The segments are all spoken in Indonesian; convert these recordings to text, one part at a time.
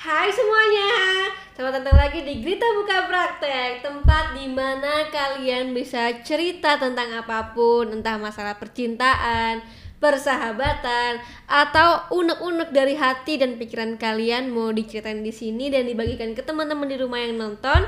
Hai semuanya, selamat datang lagi di Grita Buka Praktek Tempat di mana kalian bisa cerita tentang apa pun Entah masalah percintaan, persahabatan Atau unek-unek dari hati dan pikiran kalian. Mau diceritain di sini dan dibagikan ke teman-teman di rumah yang nonton.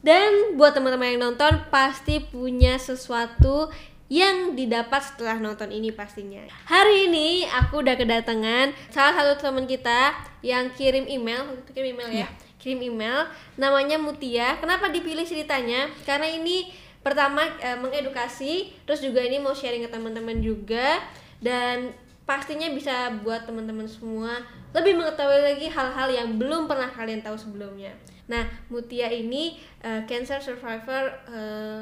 Dan buat teman-teman yang nonton pasti punya sesuatu yang didapat setelah nonton ini pastinya. Hari ini aku udah kedatangan salah satu teman kita yang kirim email, kirim email ya, kirim email, namanya Mutia. Kenapa dipilih ceritanya? Karena ini pertama eh, mengedukasi, terus juga ini mau sharing ke teman-teman juga dan pastinya bisa buat teman-teman semua lebih mengetahui lagi hal-hal yang belum pernah kalian tahu sebelumnya. Nah, Mutia ini eh, cancer survivor eh,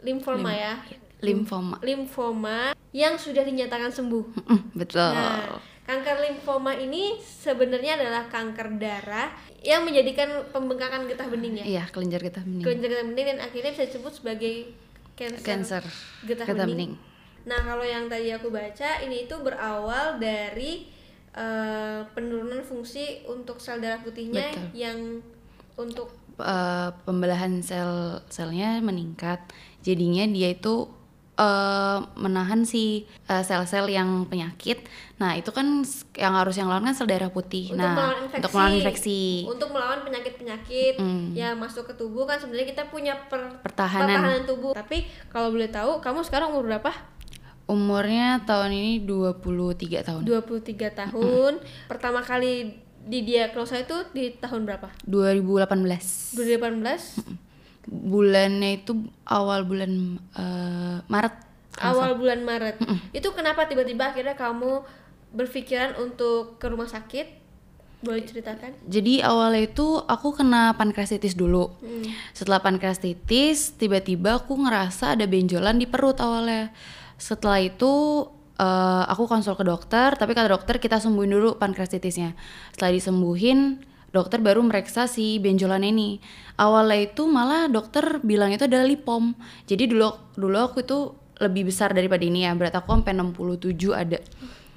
lymphoma Lim- ya limfoma limfoma yang sudah dinyatakan sembuh. Betul Nah, kanker limfoma ini sebenarnya adalah kanker darah yang menjadikan pembengkakan getah bening ya. iya kelenjar getah bening Kelenjar getah bening dan akhirnya bisa disebut sebagai cancer, cancer getah, getah bening. bening Nah, kalau yang tadi aku baca ini itu berawal dari eh, penurunan fungsi untuk sel darah putihnya Betul. yang untuk Eh, pembelahan sel selnya meningkat jadinya dia itu eh, menahan si eh, sel-sel yang penyakit nah itu kan yang harus yang lawan kan sel darah putih untuk nah melawan infeksi, untuk melawan infeksi untuk melawan penyakit-penyakit Mm. yang masuk ke tubuh kan sebenarnya kita punya per- pertahanan pertahanan tubuh. Tapi kalau boleh tahu, kamu sekarang umur berapa? umurnya tahun ini 23 tahun 23 tahun. Pertama kali didiagnosa itu di tahun berapa? 2018 2018. Bulannya itu awal bulan eh, Maret Awal bulan Maret. Itu kenapa tiba-tiba akhirnya kamu berpikiran untuk ke rumah sakit? Boleh ceritakan? Jadi awalnya itu aku kena pankreatitis dulu. Hmm. Setelah pankreatitis, tiba-tiba aku ngerasa ada benjolan di perut awalnya. Setelah itu eh, aku konsul ke dokter, tapi kata dokter kita sembuhin dulu pankreatitisnya. Setelah disembuhin, dokter baru meriksa si benjolan ini. Awalnya itu malah dokter bilang itu adalah lipom. Jadi dulu dulu aku itu lebih besar daripada ini ya. Berat aku sampai 67 ada.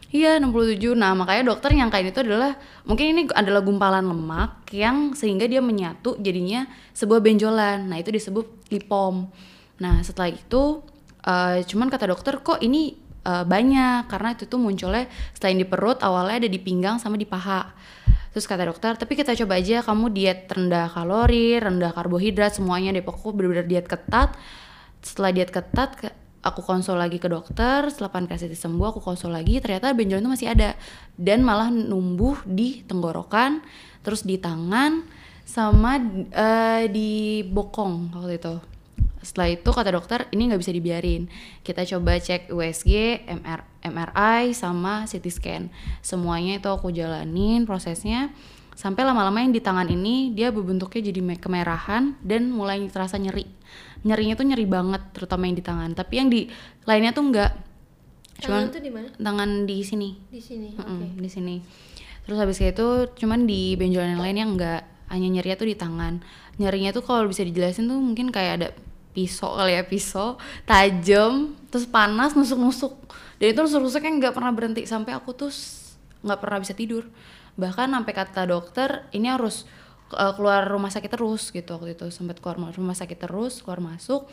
Iya 67. Nah makanya dokter nyangkain itu adalah mungkin ini adalah gumpalan lemak yang sehingga dia menyatu jadinya sebuah benjolan. Nah itu disebut lipom. Nah setelah itu eh, cuman kata dokter kok ini eh, banyak karena itu tuh munculnya selain di perut awalnya ada di pinggang sama di paha. Terus kata dokter, tapi kita coba aja kamu diet rendah kalori, rendah karbohidrat, semuanya deh pokoknya bener-bener diet ketat. Setelah diet ketat, ke- aku konsul lagi ke dokter, setelah pankreatitis sembuh aku konsul lagi, ternyata benjolan itu masih ada. Dan malah numbuh di tenggorokan, terus di tangan, sama eh, di bokong waktu itu. Setelah itu kata dokter ini nggak bisa dibiarin. Kita coba cek USG, MR, MRI sama CT scan. Semuanya itu aku jalanin prosesnya sampai lama-lama yang di tangan ini dia berbentuknya jadi me- kemerahan dan mulai terasa nyeri. Nyerinya tuh nyeri banget terutama yang di tangan. Tapi yang di lainnya tuh enggak. Tangan Cuman itu di mana? tangan di sini. Di sini. Oke. Mm-mm, di sini. Terus habis itu cuman di benjolan yang lainnya enggak, hanya nyerinya tuh di tangan. Nyerinya tuh kalau bisa dijelasin tuh mungkin kayak ada pisau kali ya pisau tajam terus panas nusuk-nusuk. Dan itu nusuk-nusuknya nggak pernah berhenti sampai aku tuh nggak pernah bisa tidur. Bahkan sampai kata dokter ini harus uh, keluar rumah sakit terus gitu waktu itu. Sempat keluar ma- rumah sakit terus keluar masuk.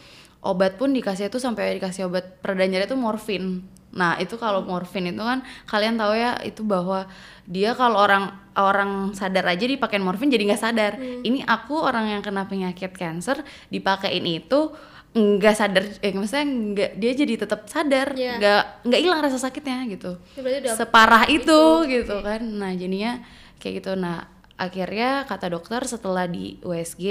Obat pun dikasih itu sampai dikasih obat pereda nyeri itu morfin. Nah itu kalau morfin itu kan kalian tahu ya itu bahwa dia kalau orang orang sadar aja dipakein morfin jadi nggak sadar. Ini aku orang yang kena penyakit cancer dipakein itu nggak sadar eh maksudnya nggak dia jadi tetap sadar. Iya. nggak nggak hilang rasa sakitnya gitu. Itu udah separah itu, gitu kan. Nah jadinya kayak gitu. Nah akhirnya kata dokter setelah di USG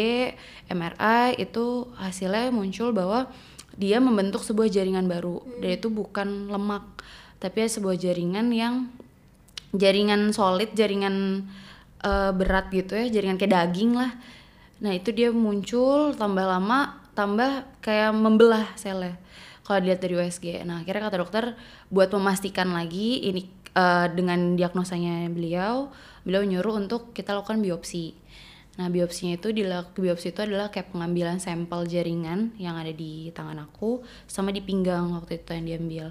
MRI itu hasilnya muncul bahwa dia membentuk sebuah jaringan baru. Dan itu bukan lemak tapi sebuah jaringan yang jaringan solid jaringan eh, berat gitu ya jaringan kayak daging lah. Nah itu dia muncul tambah lama tambah kayak membelah selnya kalau dilihat dari USG nah akhirnya kata dokter buat memastikan lagi ini eh, dengan diagnosanya beliau beliau nyuruh untuk kita lakukan biopsi Nah, biopsinya itu dilak biopsi itu adalah kayak pengambilan sampel jaringan yang ada di tangan aku sama di pinggang waktu itu yang diambil.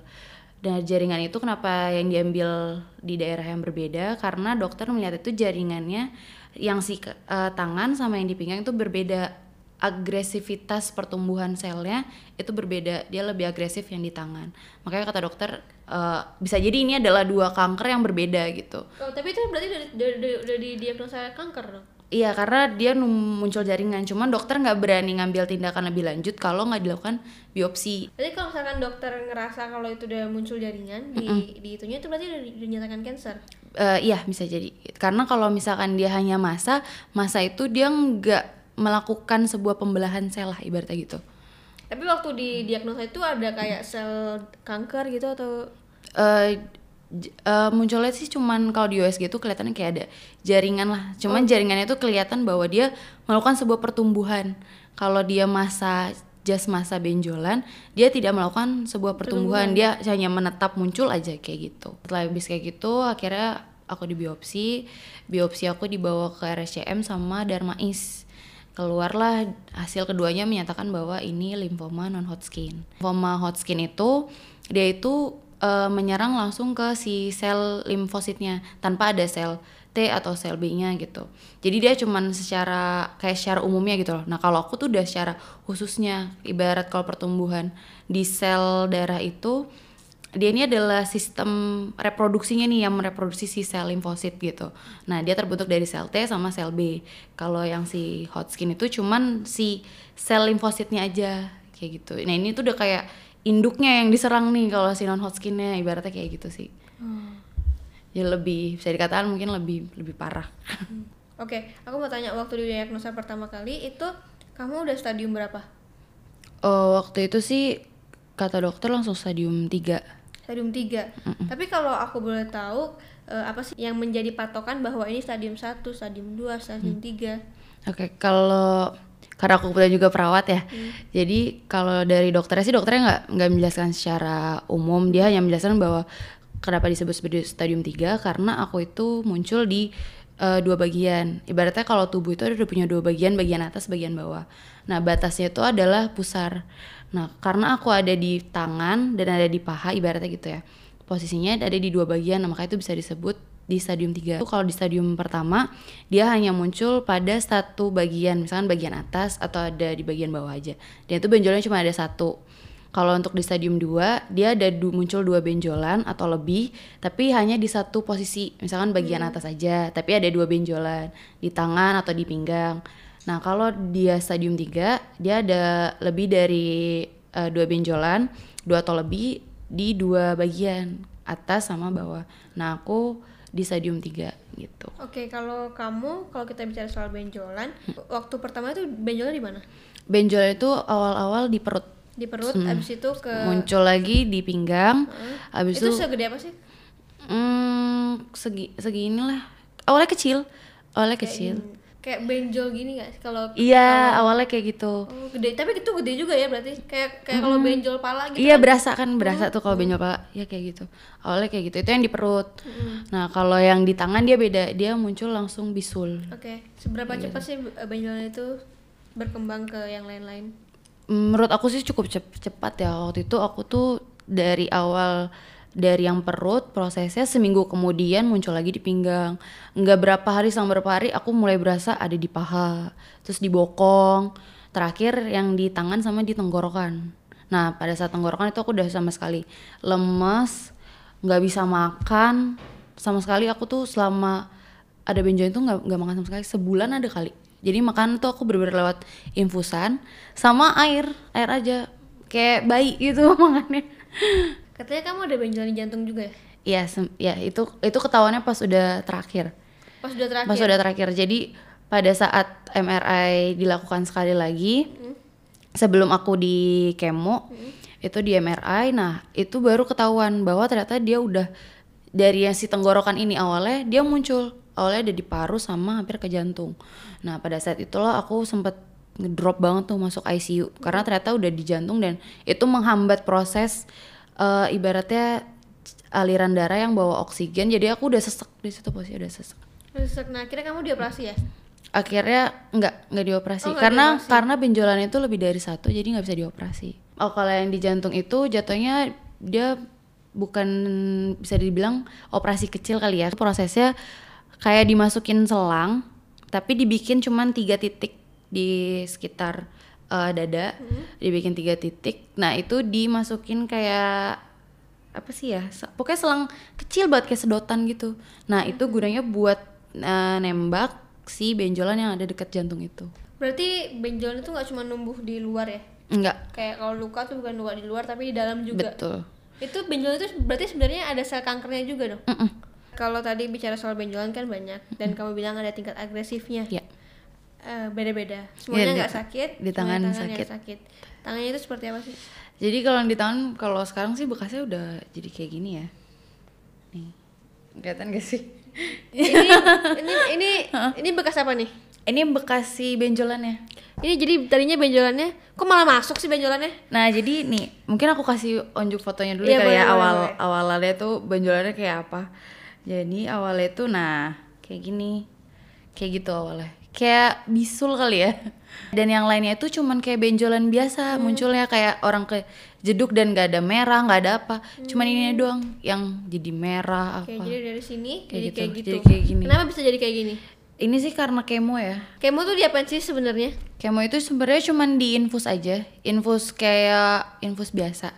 Dan jaringan itu kenapa yang diambil di daerah yang berbeda? Karena dokter melihat itu jaringannya yang si uh, tangan sama yang di pinggang itu berbeda agresivitas pertumbuhan selnya itu berbeda dia lebih agresif yang di tangan makanya kata dokter uh, bisa jadi ini adalah dua kanker yang berbeda gitu oh, tapi itu berarti udah di diagnosa kanker dong Iya karena dia muncul jaringan, cuman dokter nggak berani ngambil tindakan lebih lanjut kalau nggak dilakukan biopsi. Jadi kalau misalkan dokter ngerasa kalau itu udah muncul jaringan di mm -mm. di itunya itu berarti udah dinyatakan cancer? Uh, iya bisa jadi. Karena kalau misalkan dia hanya masa, masa itu dia nggak melakukan sebuah pembelahan sel lah ibaratnya gitu. Tapi waktu di diagnosa itu ada kayak sel kanker gitu atau? Uh, uh, munculnya sih cuman kalau di USG itu kelihatannya kayak ada jaringan lah. Cuman oh. jaringannya itu kelihatan bahwa dia melakukan sebuah pertumbuhan. Kalau dia masa jas masa benjolan, dia tidak melakukan sebuah pertumbuhan. pertumbuhan. Dia hanya menetap muncul aja kayak gitu. Setelah habis kayak gitu, akhirnya aku di biopsi. Biopsi aku dibawa ke RSCM sama Darmais. Keluarlah hasil keduanya menyatakan bahwa ini limfoma non Hodgkin. Limfoma Hodgkin itu dia itu uh, menyerang langsung ke si sel limfositnya tanpa ada sel T atau sel B-nya gitu. Jadi dia cuman secara kayak secara umumnya gitu loh. Nah, kalau aku tuh udah secara khususnya ibarat kalau pertumbuhan di sel darah itu dia ini adalah sistem reproduksinya nih yang mereproduksi si sel limfosit gitu. Nah, dia terbentuk dari sel T sama sel B. Kalau yang si Hodgkin itu cuman si sel limfositnya aja kayak gitu. Nah, ini tuh udah kayak induknya yang diserang nih kalau si non Hodgkinnya ibaratnya kayak gitu sih hmm. ya lebih bisa dikatakan mungkin lebih lebih parah hmm. oke okay, aku mau tanya waktu diagnosa pertama kali itu kamu udah stadium berapa oh waktu itu sih kata dokter langsung stadium 3 stadium 3 mm -mm. tapi kalau aku boleh tahu uh, apa sih yang menjadi patokan bahwa ini stadium 1, stadium 2, stadium. 3 oke okay, kalau karena aku kebetulan juga perawat ya. Hmm. jadi kalau dari dokternya sih dokternya nggak nggak menjelaskan secara umum. Dia hanya menjelaskan bahwa kenapa disebut sebagai stadium 3 karena aku itu muncul di uh, dua bagian. Ibaratnya kalau tubuh itu ada punya dua bagian bagian atas bagian bawah. Nah batasnya itu adalah pusar nah karena aku ada di tangan dan ada di paha ibaratnya gitu ya posisinya ada di dua bagian. Nah maka itu bisa disebut di stadium 3 kalau di stadium pertama dia hanya muncul pada satu bagian misalkan bagian atas atau ada di bagian bawah aja. Dan itu benjolannya cuma ada satu. Kalau untuk di stadium 2 dia ada du muncul dua benjolan atau lebih tapi hanya di satu posisi misalkan bagian hmm. atas aja tapi ada dua benjolan di tangan atau di pinggang nah kalau dia stadium 3 dia ada lebih dari uh, dua benjolan dua atau lebih di dua bagian atas sama bawah nah aku di stadium 3 gitu. Oke, okay, kalau kamu kalau kita bicara soal benjolan, hmm. waktu pertama itu benjolan di mana? Benjolan itu awal-awal di perut. Di perut, hmm. abis itu ke muncul lagi di pinggang. Hmm. Abis itu, itu segede apa sih? Hmm, segi segini lah. Awalnya kecil, awalnya Kayak kecil. Kayak benjol gini gak kalau iya kalau, awalnya kayak gitu. Oh, gede. Tapi itu gede juga ya berarti. Kayak kayak hmm. kalau benjol pala gitu iya kan? berasa kan berasa tuh kalau benjol pala. Ya kayak gitu. Awalnya kayak gitu. Itu yang di perut. Hmm. nah kalau yang di tangan dia beda. Dia muncul langsung bisul. Oke. Okay. seberapa cepat sih benjolnya itu berkembang ke yang lain-lain? Menurut aku sih cukup cepat ya. Waktu itu aku tuh dari awal dari yang perut prosesnya seminggu kemudian muncul lagi di pinggang. Nggak berapa hari sama berapa hari aku mulai berasa ada di paha terus di bokong. Terakhir yang di tangan sama di tenggorokan. Nah pada saat tenggorokan itu aku udah sama sekali lemes nggak bisa makan. Sama sekali aku tuh selama ada benjolan itu nggak nggak makan sama sekali. Sebulan ada kali. Jadi makan tuh aku bener-bener lewat infusan sama air air aja. Kayak bayi gitu makannya Katanya kamu ada benjolan di jantung juga ya? Iya, ya itu itu ketahuannya pas udah terakhir. Pas udah terakhir. Pas udah terakhir. Jadi pada saat MRI dilakukan sekali lagi, hmm. sebelum aku di kemo, hmm. itu di MRI, nah itu baru ketahuan bahwa ternyata dia udah dari yang si tenggorokan ini awalnya dia muncul awalnya ada di paru sama hampir ke jantung. Nah pada saat itulah aku sempet ngedrop banget tuh masuk ICU karena ternyata udah di jantung dan itu menghambat proses uh, ibaratnya aliran darah yang bawa oksigen jadi aku udah sesek di situ posisi udah sesek. Sesek. Nah akhirnya kamu dioperasi ya? Akhirnya nggak nggak dioperasi. Oh, karena dioperasi. karena benjolan itu lebih dari satu jadi nggak bisa dioperasi. Oh kalau yang di jantung itu jatuhnya dia bukan bisa dibilang operasi kecil kali ya. Prosesnya kayak dimasukin selang tapi dibikin cuman tiga titik di sekitar eh, dada dibikin tiga titik nah itu dimasukin kayak apa sih ya pokoknya selang kecil banget kayak sedotan gitu nah itu gunanya buat eh, nembak si benjolan yang ada dekat jantung itu Berarti benjolan itu nggak cuma numbuh di luar ya? enggak Kayak kalau luka tuh bukan luka di luar tapi di dalam juga. betul Itu benjolan itu berarti sebenarnya ada sel kankernya juga dong. Mm-mm. Kalau tadi bicara soal benjolan kan banyak dan kamu bilang ada tingkat agresifnya. ya Eh, beda-beda. Semuanya di- nggak sakit. di tangan yang sakit. sakit. Tangannya itu seperti apa sih? Jadi kalau di tangan kalau sekarang sih bekasnya udah jadi kayak gini ya. Nih. Kelihatan gak sih? ini ini ini ini bekas apa nih? Ini bekas si benjolannya. Ini jadi tadinya benjolannya, kok malah masuk sih benjolannya? Nah, jadi nih, mungkin aku kasih unjuk fotonya dulu Iya, kali boleh, ya boleh, awal boleh. awalannya tuh benjolannya kayak apa. Jadi awalnya tuh nah, kayak gini. Kayak gitu awalnya. Kayak bisul kali ya. Dan yang lainnya itu cuman kayak benjolan biasa, munculnya kayak orang ke jeduk dan gak ada merah, nggak ada apa. Cuman ini doang yang jadi merah apa. Kayak jadi dari sini Kayak jadi gitu, kayak gitu. jadi kayak gini. Kenapa bisa jadi kayak gini? Ini sih karena kemo ya. Kemo tuh diapain sih sebenarnya? Kemo itu sebenarnya cuman diinfus aja, infus kayak infus biasa.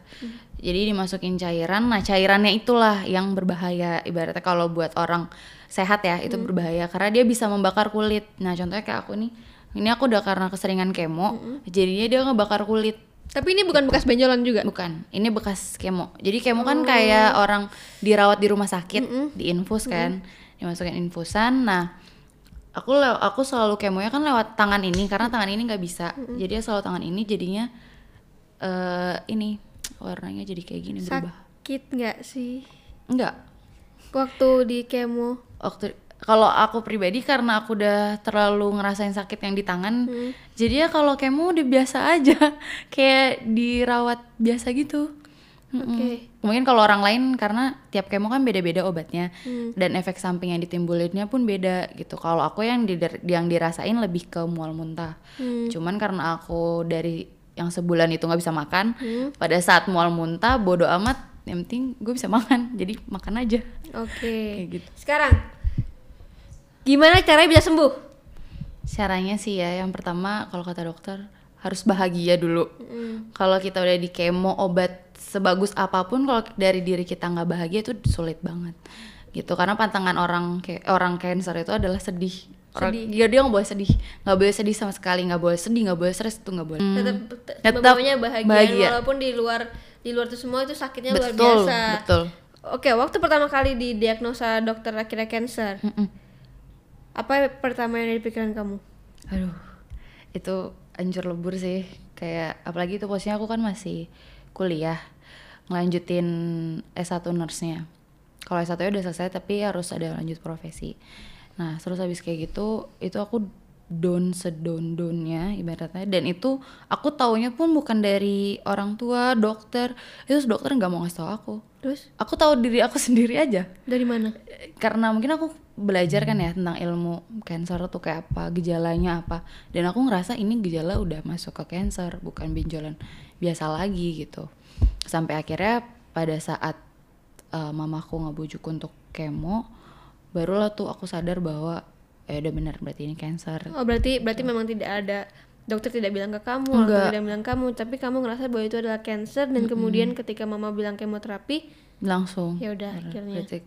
Jadi dimasukin cairan, nah cairannya itulah yang berbahaya. Ibaratnya kalau buat orang sehat ya itu berbahaya karena dia bisa membakar kulit. Nah contohnya kayak aku nih, ini aku udah karena keseringan kemo, jadinya dia ngebakar kulit. Tapi ini bukan bekas benjolan juga. Bukan, ini bekas kemo. Jadi kemo kan kayak orang dirawat di rumah sakit, diinfus kan, dimasukin infusan. Nah, aku lew- aku selalu kemonya kan lewat tangan ini karena tangan ini nggak bisa. Jadi ya selalu tangan ini jadinya eh ini warnanya jadi kayak gini berubah. Sakit nggak sih? Enggak. Waktu di kemo. Waktu kalau aku pribadi karena aku udah terlalu ngerasain sakit yang di tangan, jadi ya kalau kemo udah biasa aja, kayak dirawat biasa gitu. Oke. Mungkin kalau orang lain karena tiap kemo kan beda-beda obatnya Hmm. dan efek samping yang ditimbulinnya pun beda gitu. Kalau aku yang di, yang dirasain lebih ke mual muntah. Hmm. Cuman karena aku dari yang sebulan itu nggak bisa makan, Hmm. pada saat mual muntah bodo amat, yang penting gue bisa makan, jadi makan aja. Oke. Kayak gitu. Sekarang gimana caranya bisa sembuh? Caranya sih ya, yang pertama kalau kata dokter harus bahagia dulu. Mm. Kalau kita udah di kemo obat sebagus apa pun, kalau dari diri kita nggak bahagia itu sulit banget. Gitu, karena pantangan orang kayak orang cancer itu adalah sedih. Orang, dia dia nggak boleh sedih, nggak boleh sedih sama sekali, nggak boleh sedih, nggak boleh stres itu nggak boleh. Tetap, Tetap bawahnya bahagia, bahagia. walaupun di luar di luar itu semua itu sakitnya luar Betul, biasa. betul. Oke, waktu pertama kali didiagnosa dokter akhirnya cancer, Mm-mm. apa pertama yang ada di pikiran kamu? Aduh, itu hancur lebur sih. Kayak apalagi itu posisinya aku kan masih kuliah, ngelanjutin S1 nurse-nya. Kalau S1 nya udah selesai tapi harus ada lanjut profesi. Nah, terus habis kayak gitu, itu aku down sedon downnya ibaratnya. Dan itu aku taunya pun bukan dari orang tua dokter. Itu dokter nggak mau ngasih tau aku. Terus? Aku tahu diri aku sendiri aja. Dari mana? karena mungkin aku belajar kan ya tentang ilmu cancer tuh kayak apa gejalanya apa. Dan aku ngerasa ini gejala udah masuk ke cancer bukan benjolan biasa lagi gitu. Sampai akhirnya pada saat uh, mamaku ngebujuk untuk kemo barulah tuh aku sadar bahwa eh udah benar berarti ini cancer Oh berarti berarti memang tidak ada dokter tidak bilang ke kamu, Enggak. tidak bilang kamu, tapi kamu ngerasa bahwa itu adalah cancer dan kemudian ketika mama bilang kemoterapi, langsung ya udah akhirnya. Berarti-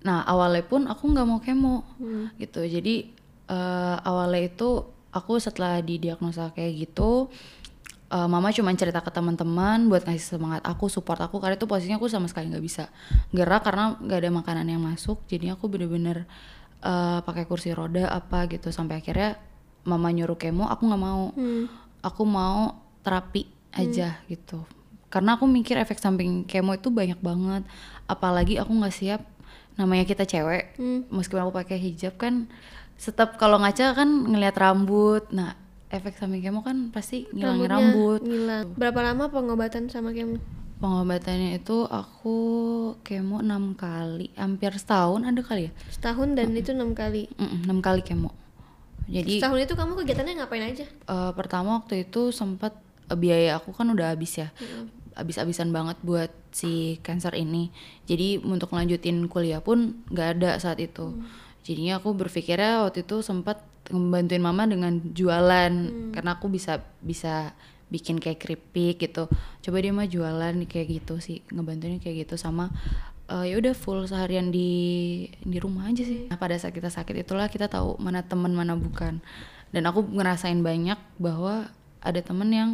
Nah awalnya pun aku nggak mau kemo Hmm. gitu. Jadi eh, awalnya itu aku setelah didiagnosa kayak gitu, eh, mama cuma cerita ke teman-teman buat ngasih semangat aku, support aku karena itu posisinya aku sama sekali nggak bisa gerak karena nggak ada makanan yang masuk. Jadi aku bener-bener eh, pakai kursi roda apa gitu sampai akhirnya mama nyuruh kemo, aku nggak mau. Hmm. Aku mau terapi aja gitu. Karena aku mikir efek samping kemo itu banyak banget. Apalagi aku nggak siap namanya kita cewek Hmm. meskipun aku pakai hijab kan tetap kalau ngaca kan ngelihat rambut nah efek samping kemo kan pasti ngilangin Rambutnya rambut Ngilang. Berapa lama pengobatan sama kemo? Pengobatannya itu aku kemo enam kali hampir setahun ada kali ya? Setahun dan itu enam kali. Enam kali kemo. Jadi Setahun itu kamu kegiatannya ngapain aja? eh, pertama waktu itu sempat eh, biaya aku kan udah habis ya. Abis-abisan banget buat si cancer ini. Jadi untuk lanjutin kuliah pun nggak ada saat itu. Jadinya aku berpikirnya waktu itu sempat membantuin mama dengan jualan. Karena aku bisa bisa bikin kayak keripik gitu. Coba dia mah jualan kayak gitu sih ngebantuin kayak gitu sama eh, ya udah full seharian di di rumah aja sih. Nah, pada saat kita sakit itulah kita tahu mana teman mana bukan. Dan aku ngerasain banyak bahwa ada temen yang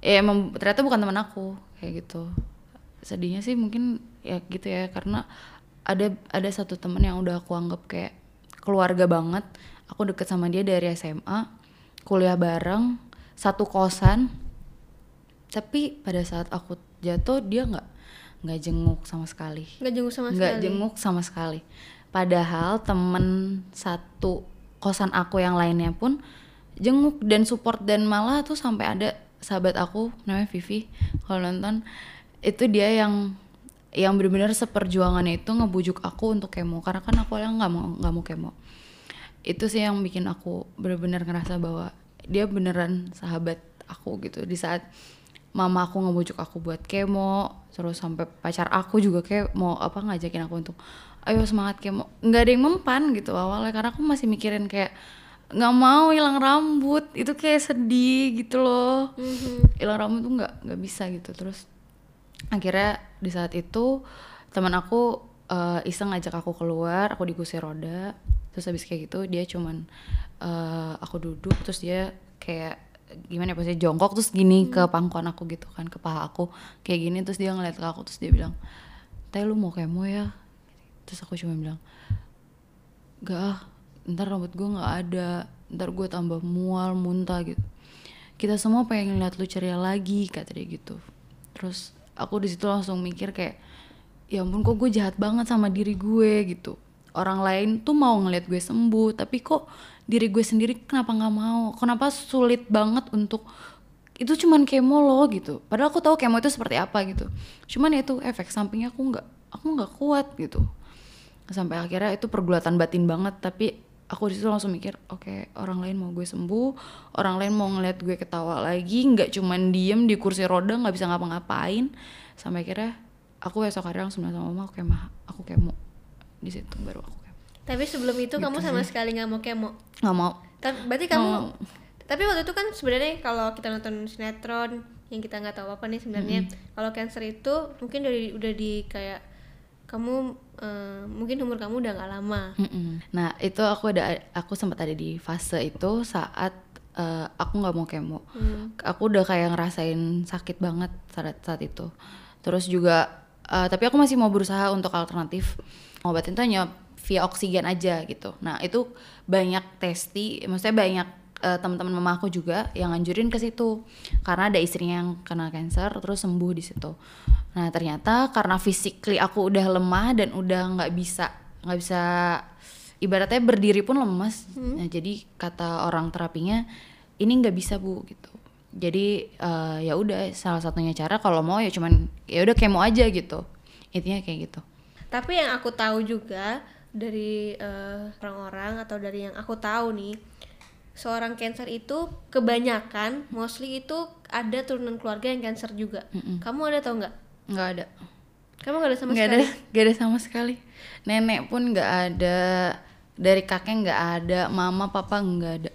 ya emang ternyata bukan teman aku kayak gitu. Sedihnya sih mungkin ya gitu ya karena ada ada satu temen yang udah aku anggap kayak keluarga banget. Aku deket sama dia dari SMA kuliah bareng satu kosan. Tapi pada saat aku jatuh dia nggak nggak jenguk sama sekali. Nggak jenguk sama nggak sekali? jenguk sama sekali. Padahal temen satu kosan aku yang lainnya pun jenguk dan support dan malah tuh sampai ada sahabat aku namanya Vivi. Kalau nonton itu dia yang yang benar-benar seperjuangannya itu ngebujuk aku untuk kemo. Karena kan aku yang nggak mau nggak mau kemo. Itu sih yang bikin aku benar-benar ngerasa bahwa dia beneran sahabat aku gitu. Di saat mama aku ngebujuk aku buat kemo terus sampai pacar aku juga kayak mau apa ngajakin aku untuk ayo semangat kemo. Nggak ada yang mempan gitu awalnya karena aku masih mikirin kayak nggak mau hilang rambut. Itu kayak sedih gitu loh. Hilang rambut tuh nggak nggak bisa gitu. Terus akhirnya di saat itu teman aku eh, iseng ngajak aku keluar aku di kursi roda. Terus habis kayak gitu dia cuman eh, aku duduk terus dia kayak gimana ya pasti jongkok terus gini ke pangkuan aku gitu kan ke paha aku kayak gini terus dia ngeliat ke aku terus dia bilang teh lu mau kemo ya? Terus aku cuma bilang gak ah ntar rambut gue nggak ada ntar gue tambah mual muntah gitu. Kita semua pengen lihat lu ceria lagi kata dia gitu. Terus aku di situ langsung mikir kayak ya ampun kok gue jahat banget sama diri gue gitu. Orang lain tuh mau ngeliat gue sembuh tapi kok diri gue sendiri kenapa nggak mau? Kenapa sulit banget untuk itu cuman kemo loh gitu. Padahal aku tahu kemo itu seperti apa gitu. Cuman ya itu efek sampingnya aku nggak aku nggak kuat gitu. Sampai akhirnya itu pergulatan batin banget tapi aku di situ langsung mikir oke orang lain mau gue sembuh orang lain mau ngeliat gue ketawa lagi nggak cuman diem di kursi roda nggak bisa ngapa-ngapain. Sampai akhirnya aku esok hari langsung sama mama aku kemo aku kemo. Di situ baru aku tapi sebelum itu kamu Gitu sama sekali nggak mau kemo nggak mau Ta- berarti kamu Oh. tapi waktu itu kan sebenarnya kalau kita nonton sinetron yang kita nggak tahu apa nih sebenarnya kalau cancer itu mungkin dari udah di kayak kamu eh, mungkin umur kamu udah nggak lama Mm-mm. Nah itu aku ada aku sempat ada di fase itu saat eh, aku nggak mau kemo. Aku udah kayak ngerasain sakit banget saat saat itu. Terus juga eh, tapi aku masih mau berusaha untuk alternatif obatin tuh hanya via oksigen aja gitu. Nah itu banyak testi, maksudnya banyak eh, teman-teman mama aku juga yang nganjurin ke situ karena ada istrinya yang kena cancer terus sembuh di situ. Nah ternyata karena physically aku udah lemah dan udah nggak bisa nggak bisa ibaratnya berdiri pun lemas. Nah jadi kata orang terapinya ini nggak bisa bu gitu. Jadi eh, ya udah salah satunya cara kalau mau ya cuman ya udah kemo aja gitu. Intinya kayak gitu. tapi yang aku tahu juga dari eh, orang-orang atau dari yang aku tahu nih seorang cancer itu kebanyakan mostly itu ada turunan keluarga yang cancer juga. Kamu ada tau nggak? Nggak ada. kamu nggak ada sama nggak sekali? Ada nggak ada sama sekali. Nenek pun nggak ada. Dari kakek nggak ada. Mama papa nggak ada.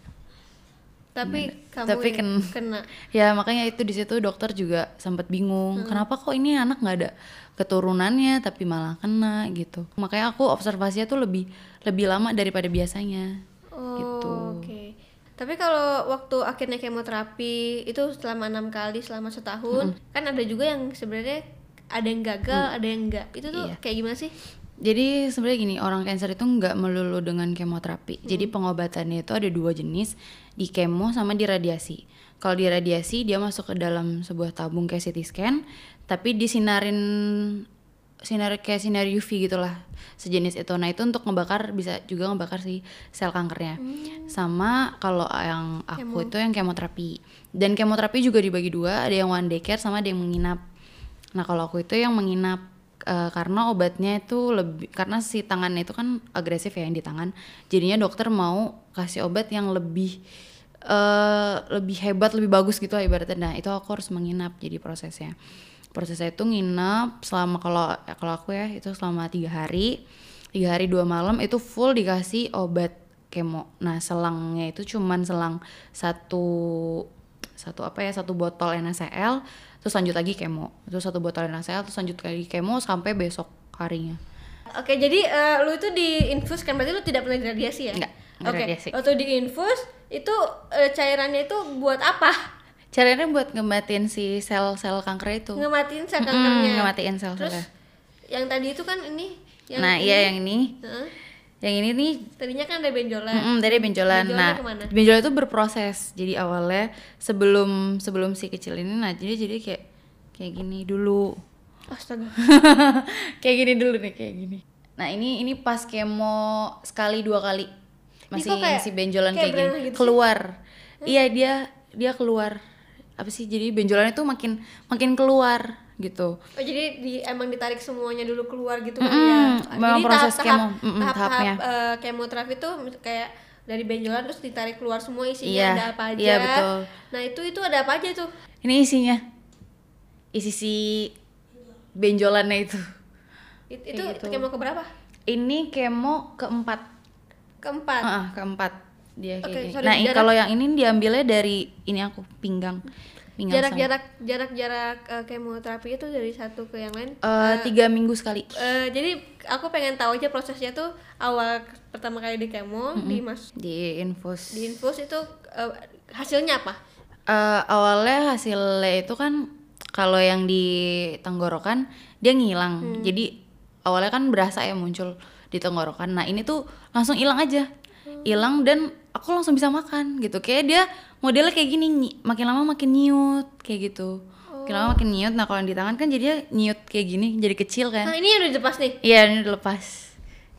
Tapi kamu Tapi yang ken- kena. Ya makanya itu di situ dokter juga sempat bingung kenapa kok ini anak nggak ada keturunannya tapi malah kena gitu makanya aku observasinya tuh lebih lebih lama daripada biasanya Oh, gitu Oke. Tapi kalau waktu akhirnya kemoterapi itu selama enam kali selama setahun, kan ada juga yang sebenarnya ada yang gagal, ada yang enggak. Itu tuh Iya. kayak gimana sih? Jadi sebenarnya gini, orang cancer itu nggak melulu dengan kemoterapi. Hmm. Jadi pengobatannya itu ada dua jenis, di kemo sama di radiasi. Kalau di radiasi dia masuk ke dalam sebuah tabung kayak CT scan, tapi disinarin sinar kayak sinar UV gitulah sejenis itu. Nah itu untuk ngebakar bisa juga ngebakar si sel kankernya. Hmm. Sama kalau yang aku itu yang kemoterapi. Dan kemoterapi juga dibagi dua, ada yang one day care sama ada yang menginap. Nah kalau aku itu yang menginap eh, karena obatnya itu lebih karena si tangannya itu kan agresif ya yang di tangan. Jadinya dokter mau kasih obat yang lebih eh lebih hebat, lebih bagus gitu ibaratnya. Nah itu aku harus menginap jadi prosesnya. prosesnya itu nginep selama kalau kalau aku ya itu selama tiga hari tiga hari dua malam itu full dikasih obat kemo nah selangnya itu cuman selang satu satu apa ya satu botol NaCl terus lanjut lagi kemo terus satu botol NaCl terus lanjut lagi kemo sampai besok harinya Oke, jadi eh, lu itu diinfus kan berarti lu tidak pernah diradiasi ya? Enggak, Oke, radiasi. waktu diinfus itu eh, cairannya itu buat apa? caranya buat ngematiin si sel-sel kanker itu Ngematiin sel kankernya. ngematiin Terus sel-selnya yang tadi itu kan ini yang nah ini, iya yang ini Heeh. Yang ini nih tadinya kan ada benjolan. Mm-mm, dari benjolan. Benjolannya Nah, ke mana? benjolan itu berproses. Jadi awalnya sebelum sebelum si kecil ini, nah jadi jadi kayak kayak gini dulu. Astaga. kayak gini dulu nih, kayak gini. Nah ini ini pas kemo sekali dua kali masih kayak- si benjolan kayak kayak, gini gitu sih? keluar. Iya dia dia keluar. Apa sih? Jadi benjolan itu makin makin keluar gitu. Oh jadi di, emang ditarik semuanya dulu keluar gitu kan Mm-mm, ya? memang jadi proses tahap-tahap kemo, mm-mm, tahap, tahapnya. eh, kemoterapi itu kayak dari benjolan terus ditarik keluar semua isinya Iya, ada apa aja. iya, betul. Nah itu itu ada apa aja tuh? Ini isinya. Isi si benjolannya itu. It- itu gitu. kemo keberapa? Ini kemo keempat. Keempat. Heeh, keempat dia kayak Oke, gini. sorry, nah, kalau yang ini diambilnya dari ini aku pinggang. Pinggang jarak sama- jarak jarak jarak eh, kemoterapi itu dari satu ke yang lain. Eh, tiga minggu sekali. Eh, jadi aku pengen tahu aja prosesnya tuh awal pertama kali di kemo di mas Di infus. di infus itu eh, hasilnya apa? Eh, awalnya hasilnya itu kan kalau yang di tenggorokan dia ngilang. Jadi awalnya kan berasa ya muncul di tenggorokan. Nah, ini tuh langsung hilang aja. Hilang dan aku langsung bisa makan gitu. Kayak dia modelnya kayak gini, makin lama makin nyiut kayak gitu. Makin lama makin nyiut. Nah, kalau di tangan kan jadinya nyiut kayak gini, jadi kecil kan. Nah ini udah dilepas nih. Iya, ini udah lepas.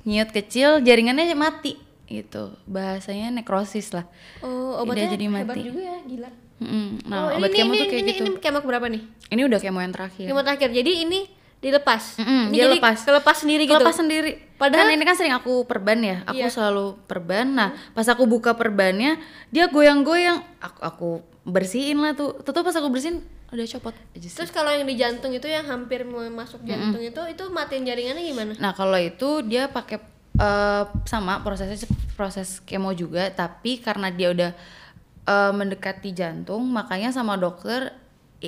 Nyiut kecil, jaringannya mati gitu. Bahasanya nekrosis lah. Oh obatnya jadi hebat mati. juga ya gila. Mm-mm. Nah, oh, obat ini, kemo ini, tuh kayak ini, gitu. Ini kemo berapa nih? Ini udah kemo yang terakhir. Kemo terakhir. Jadi ini dilepas. Mm-mm, ini dia jadi lepas. Kelepas sendiri gitu. Kelepas sendiri. Padahal- kan ini kan sering aku perban ya. Aku Iya. selalu perban. Nah, pas aku buka perbannya, dia goyang-goyang. Aku aku bersihin lah tuh. Tuh pas aku bersihin udah copot aja sih. Terus kalau yang di jantung itu yang hampir mau masuk jantung itu itu matiin jaringannya gimana? Nah, kalau itu dia pakai eh, sama prosesnya proses kemo juga, tapi karena dia udah eh, mendekati jantung, makanya sama dokter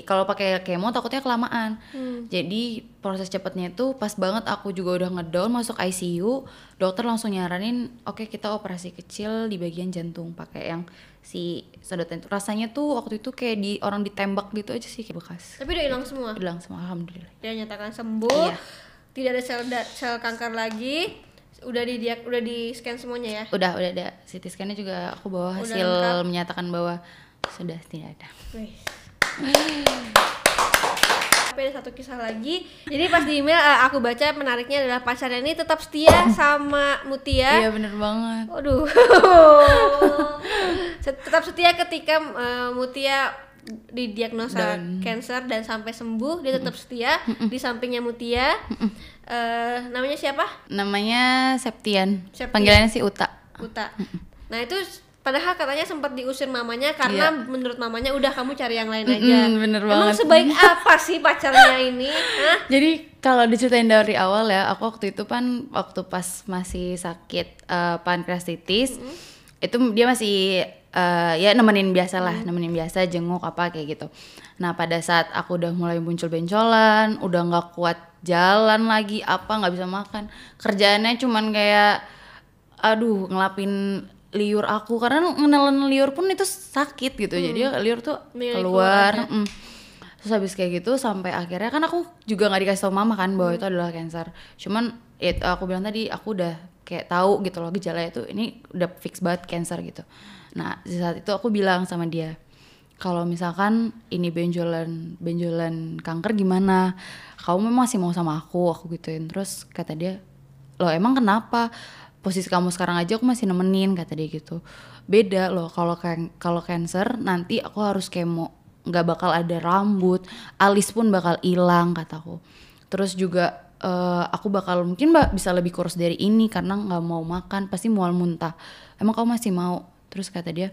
kalau pakai kemo takutnya kelamaan. Jadi proses cepatnya itu pas banget aku juga udah ngedown masuk ICU, dokter langsung nyaranin, "Oke, kita operasi kecil di bagian jantung pakai yang si sedotan itu." Rasanya tuh waktu itu kayak di orang ditembak gitu aja sih kayak bekas. Tapi udah hilang semua. Hilang semua alhamdulillah. Dia nyatakan sembuh. Iya. Tidak ada sel sel kanker lagi. Udah di udah di scan semuanya ya. Udah, udah ada CT scan-nya juga aku bawa hasil lengkap. menyatakan bahwa sudah tidak ada. Wih. Tapi ada satu kisah lagi. Jadi pas di email eh, aku baca menariknya adalah pacarnya ini tetap setia sama Mutia. Iya bener banget. Waduh. Tetap setia ketika eh, Mutia didiagnosa cancer dan sampai sembuh dia tetap setia di sampingnya Mutia. Eh, namanya siapa? Namanya Septian. Septian. Panggilannya si Uta. Uta. Nah itu padahal katanya sempat diusir mamanya karena menurut mamanya udah kamu cari yang lain aja. Mm-mm, bener Emang banget. sebaik apa sih pacarnya ini? Hah? Jadi kalau diceritain dari awal ya, aku waktu itu kan waktu pas masih sakit eh, pankreatitis, itu dia masih eh, ya nemenin biasa lah, nemenin biasa jenguk apa kayak gitu. Nah pada saat aku udah mulai muncul bencolan, udah nggak kuat jalan lagi, apa nggak bisa makan, kerjaannya cuman kayak aduh ngelapin liur aku. Karena ngenelen liur pun itu sakit gitu. Jadi liur tuh Mendingan keluar mm. terus habis kayak gitu sampai akhirnya kan aku juga nggak dikasih tau mama kan bahwa itu adalah cancer. Cuman ya itu aku bilang tadi aku udah kayak tahu gitu loh gejalanya itu ini udah fix banget cancer gitu. Nah di saat itu aku bilang sama dia kalau misalkan ini benjolan benjolan kanker gimana? Kamu memang masih mau sama aku aku gituin. Terus kata dia loh emang kenapa posisi kamu sekarang aja aku masih nemenin kata dia gitu. Beda loh kalau kan kalau cancer nanti aku harus kemo nggak bakal ada rambut alis pun bakal hilang kataku terus juga eh, aku bakal mungkin mbak bisa lebih kurus dari ini karena nggak mau makan pasti mual muntah. Emang kamu masih mau? Terus kata dia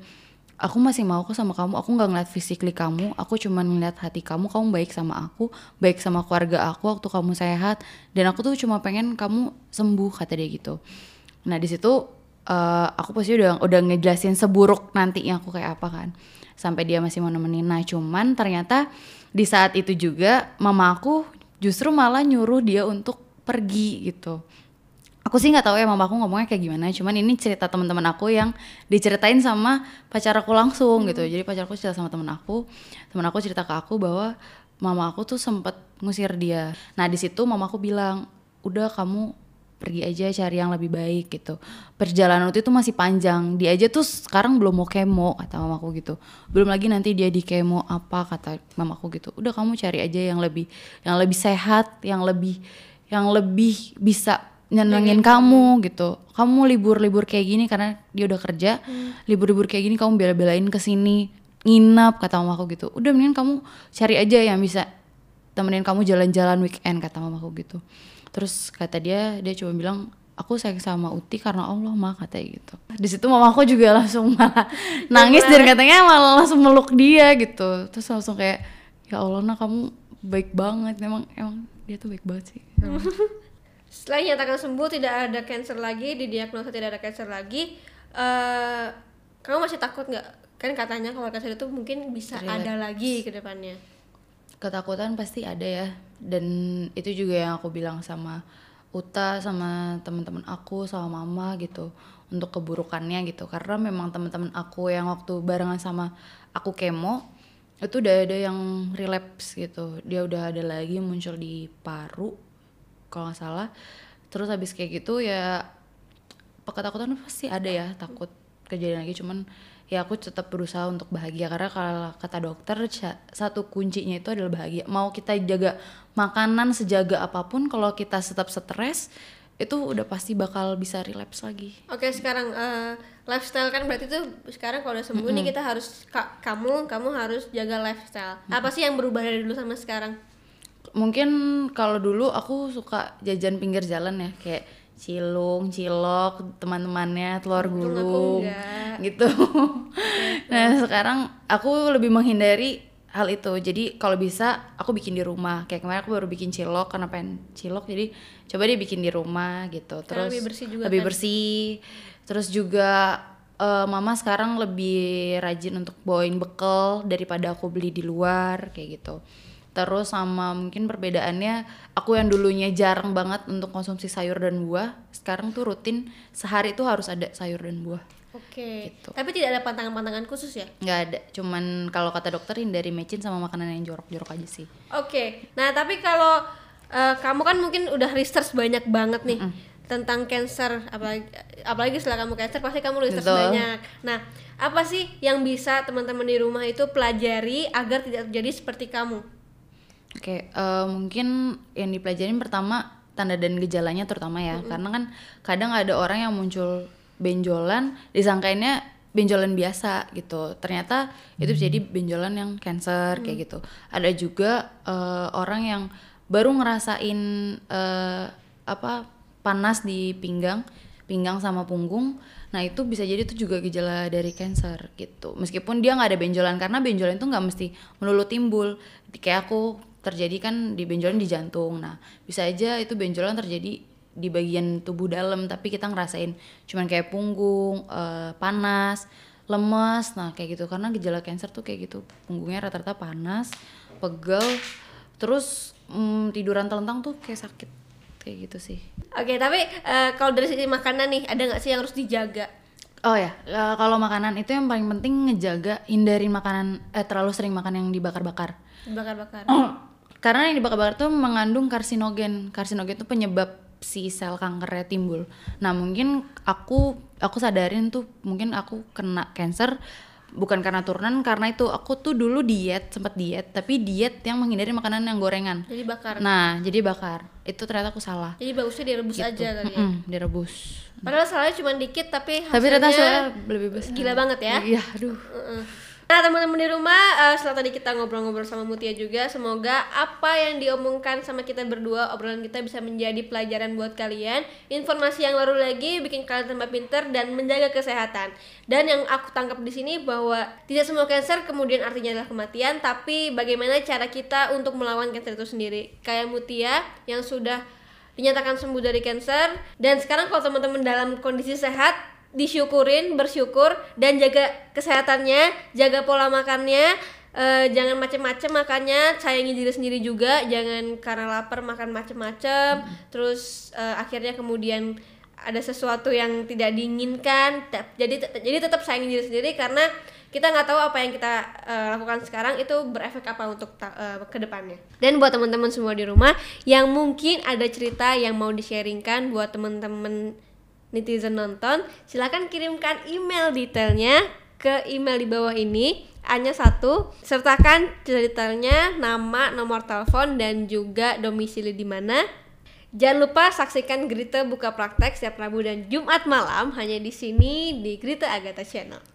aku masih mau kok sama kamu aku nggak ngeliat physically kamu aku cuman ngeliat hati kamu kamu baik sama aku baik sama keluarga aku waktu kamu sehat dan aku tuh cuma pengen kamu sembuh kata dia gitu nah di situ eh, aku pasti udah udah ngejelasin seburuk nantinya aku kayak apa kan. Sampai dia masih mau nemenin. Nah cuman ternyata di saat itu juga mama aku justru malah nyuruh dia untuk pergi gitu. Aku sih nggak tahu ya mama aku ngomongnya kayak gimana. Cuman ini cerita teman-teman aku yang diceritain sama pacar aku langsung gitu. Jadi pacar aku cerita sama temen aku. Temen aku cerita ke aku bahwa mama aku tuh sempet ngusir dia. Nah di situ mama aku bilang udah kamu pergi aja cari yang lebih baik gitu. Perjalanan itu masih panjang. Dia aja tuh sekarang belum mau kemo kata mamaku gitu. Belum lagi nanti dia di kemo apa kata mamaku gitu. Udah kamu cari aja yang lebih yang lebih sehat yang lebih yang lebih bisa nyenengin kamu gitu. Kamu libur-libur kayak gini karena dia udah kerja libur-libur kayak gini kamu bela-belain ke sini nginap kata mamaku gitu. Udah mendingan kamu cari aja yang bisa temenin kamu jalan-jalan weekend kata mamaku gitu terus kata dia dia cuma bilang aku sayang sama Uti karena Allah mah katanya gitu. Di situ mamaku juga langsung malah nangis dan katanya malah langsung meluk dia gitu. Terus langsung kayak ya Allah nah kamu baik banget. Memang emang dia tuh baik banget sih. Setelah dinyatakan sembuh tidak ada cancer lagi, didiagnosa tidak ada cancer lagi, eh kamu masih takut nggak? Kan katanya kalau cancer itu mungkin bisa ada lagi ke depannya. Ketakutan pasti ada ya. Dan itu juga yang aku bilang sama Uta sama teman-teman aku sama mama gitu untuk keburukannya gitu. Karena memang teman-teman aku yang waktu barengan sama aku kemo itu udah ada yang relapse gitu. Dia udah ada lagi muncul di paru kalau nggak salah. Terus habis kayak gitu ya ketakutan pasti ada ya takut kejadian lagi. Cuman ya aku tetap berusaha untuk bahagia. Karena kalau kata dokter satu kuncinya itu adalah bahagia. Mau kita jaga makanan sejaga apa pun kalau kita tetap stres itu udah pasti bakal bisa relapse lagi. Oke sekarang eh, lifestyle kan berarti tuh sekarang kalau udah sembuh nih kita harus ka- kamu kamu harus jaga lifestyle. Apa sih yang berubah dari dulu sama sekarang? mungkin kalau dulu aku suka jajan pinggir jalan ya kayak cilung, cilok, teman-temannya, telur gulung, gitu. nah sekarang aku lebih menghindari hal itu. Jadi kalau bisa aku bikin di rumah. Kayak kemarin aku baru bikin cilok karena pengen cilok, jadi coba deh bikin di rumah gitu. Terus lebih bersih juga lebih kan? bersih. Terus juga eh, mama sekarang lebih rajin untuk bawain bekal daripada aku beli di luar kayak gitu. Terus sama mungkin perbedaannya aku yang dulunya jarang banget untuk konsumsi sayur dan buah, sekarang tuh rutin sehari itu harus ada sayur dan buah. Oke. Gitu. Tapi tidak ada pantangan-pantangan khusus ya? nggak ada, cuman kalau kata dokter hindari mecin sama makanan yang jorok-jorok aja sih. Oke. Nah tapi kalau eh, kamu kan mungkin udah research banyak banget nih tentang cancer, apalagi apalagi setelah kamu cancer pasti kamu research Betul. banyak. Nah apa sih yang bisa teman-teman di rumah itu pelajari agar tidak terjadi seperti kamu? Oke, eh, mungkin yang dipelajarin pertama tanda dan gejalanya terutama ya, karena kan kadang ada orang yang muncul benjolan, disangkainnya benjolan biasa gitu, ternyata itu bisa jadi benjolan yang cancer kayak gitu. Ada juga eh, orang yang baru ngerasain eh, apa panas di pinggang, pinggang sama punggung, nah itu bisa jadi itu juga gejala dari cancer gitu. Meskipun dia nggak ada benjolan, karena benjolan itu nggak mesti melulu timbul. Kayak aku terjadi kan di benjolan di jantung. Nah, bisa aja itu benjolan terjadi di bagian tubuh dalam, tapi kita ngerasain cuman kayak punggung, eh, panas, lemes, nah kayak gitu. Karena gejala cancer tuh kayak gitu, punggungnya rata-rata panas, pegel, terus mm, tiduran telentang tuh kayak sakit, kayak gitu sih. Oke tapi eh, kalau dari sisi makanan nih ada nggak sih yang harus dijaga? Oh ya, eh, kalau makanan itu yang paling penting ngejaga hindarin makanan eh terlalu sering makan yang dibakar-bakar. Bakar-bakar. Karena yang dibakar-bakar tuh mengandung karsinogen. Karsinogen itu penyebab si sel kankernya timbul. Nah, mungkin aku aku sadarin tuh mungkin aku kena cancer bukan karena turunan karena itu aku tuh dulu diet, sempat diet, tapi diet yang menghindari makanan yang gorengan. Jadi bakar. Nah, jadi bakar. Itu ternyata aku salah. Jadi bagusnya direbus Gitu. aja kali ya. Mm-mm, direbus. Padahal salahnya cuma dikit tapi hasilnya Tapi ternyata hasilnya lebih besar. gila banget ya. Iya, aduh. Heeh. Nah teman-teman di rumah, uh, setelah tadi kita ngobrol-ngobrol sama Mutia juga, semoga apa yang diomongkan sama kita berdua, obrolan kita bisa menjadi pelajaran buat kalian, informasi yang baru lagi, bikin kalian tambah pinter dan menjaga kesehatan. Dan yang aku tangkap di sini bahwa tidak semua cancer kemudian artinya adalah kematian, tapi bagaimana cara kita untuk melawan cancer itu sendiri. Kayak Mutia yang sudah dinyatakan sembuh dari cancer dan sekarang kalau teman-teman dalam kondisi sehat disyukurin bersyukur dan jaga kesehatannya jaga pola makannya uh, jangan macem-macem makannya sayangi diri sendiri juga jangan karena lapar makan macem-macem hmm. terus uh, akhirnya kemudian ada sesuatu yang tidak diinginkan jadi jadi tetap sayangi diri sendiri karena kita nggak tahu apa yang kita uh, lakukan sekarang itu berefek apa untuk ke depannya. Dan buat teman-teman semua di rumah yang mungkin ada cerita yang mau di-sharingkan buat teman-teman netizen nonton, silahkan kirimkan email detailnya ke email di bawah ini hanya satu sertakan detailnya nama nomor telepon dan juga domisili di mana. Jangan lupa saksikan Grita buka praktek setiap Rabu dan Jumat malam hanya di sini di Grita Agatha Channel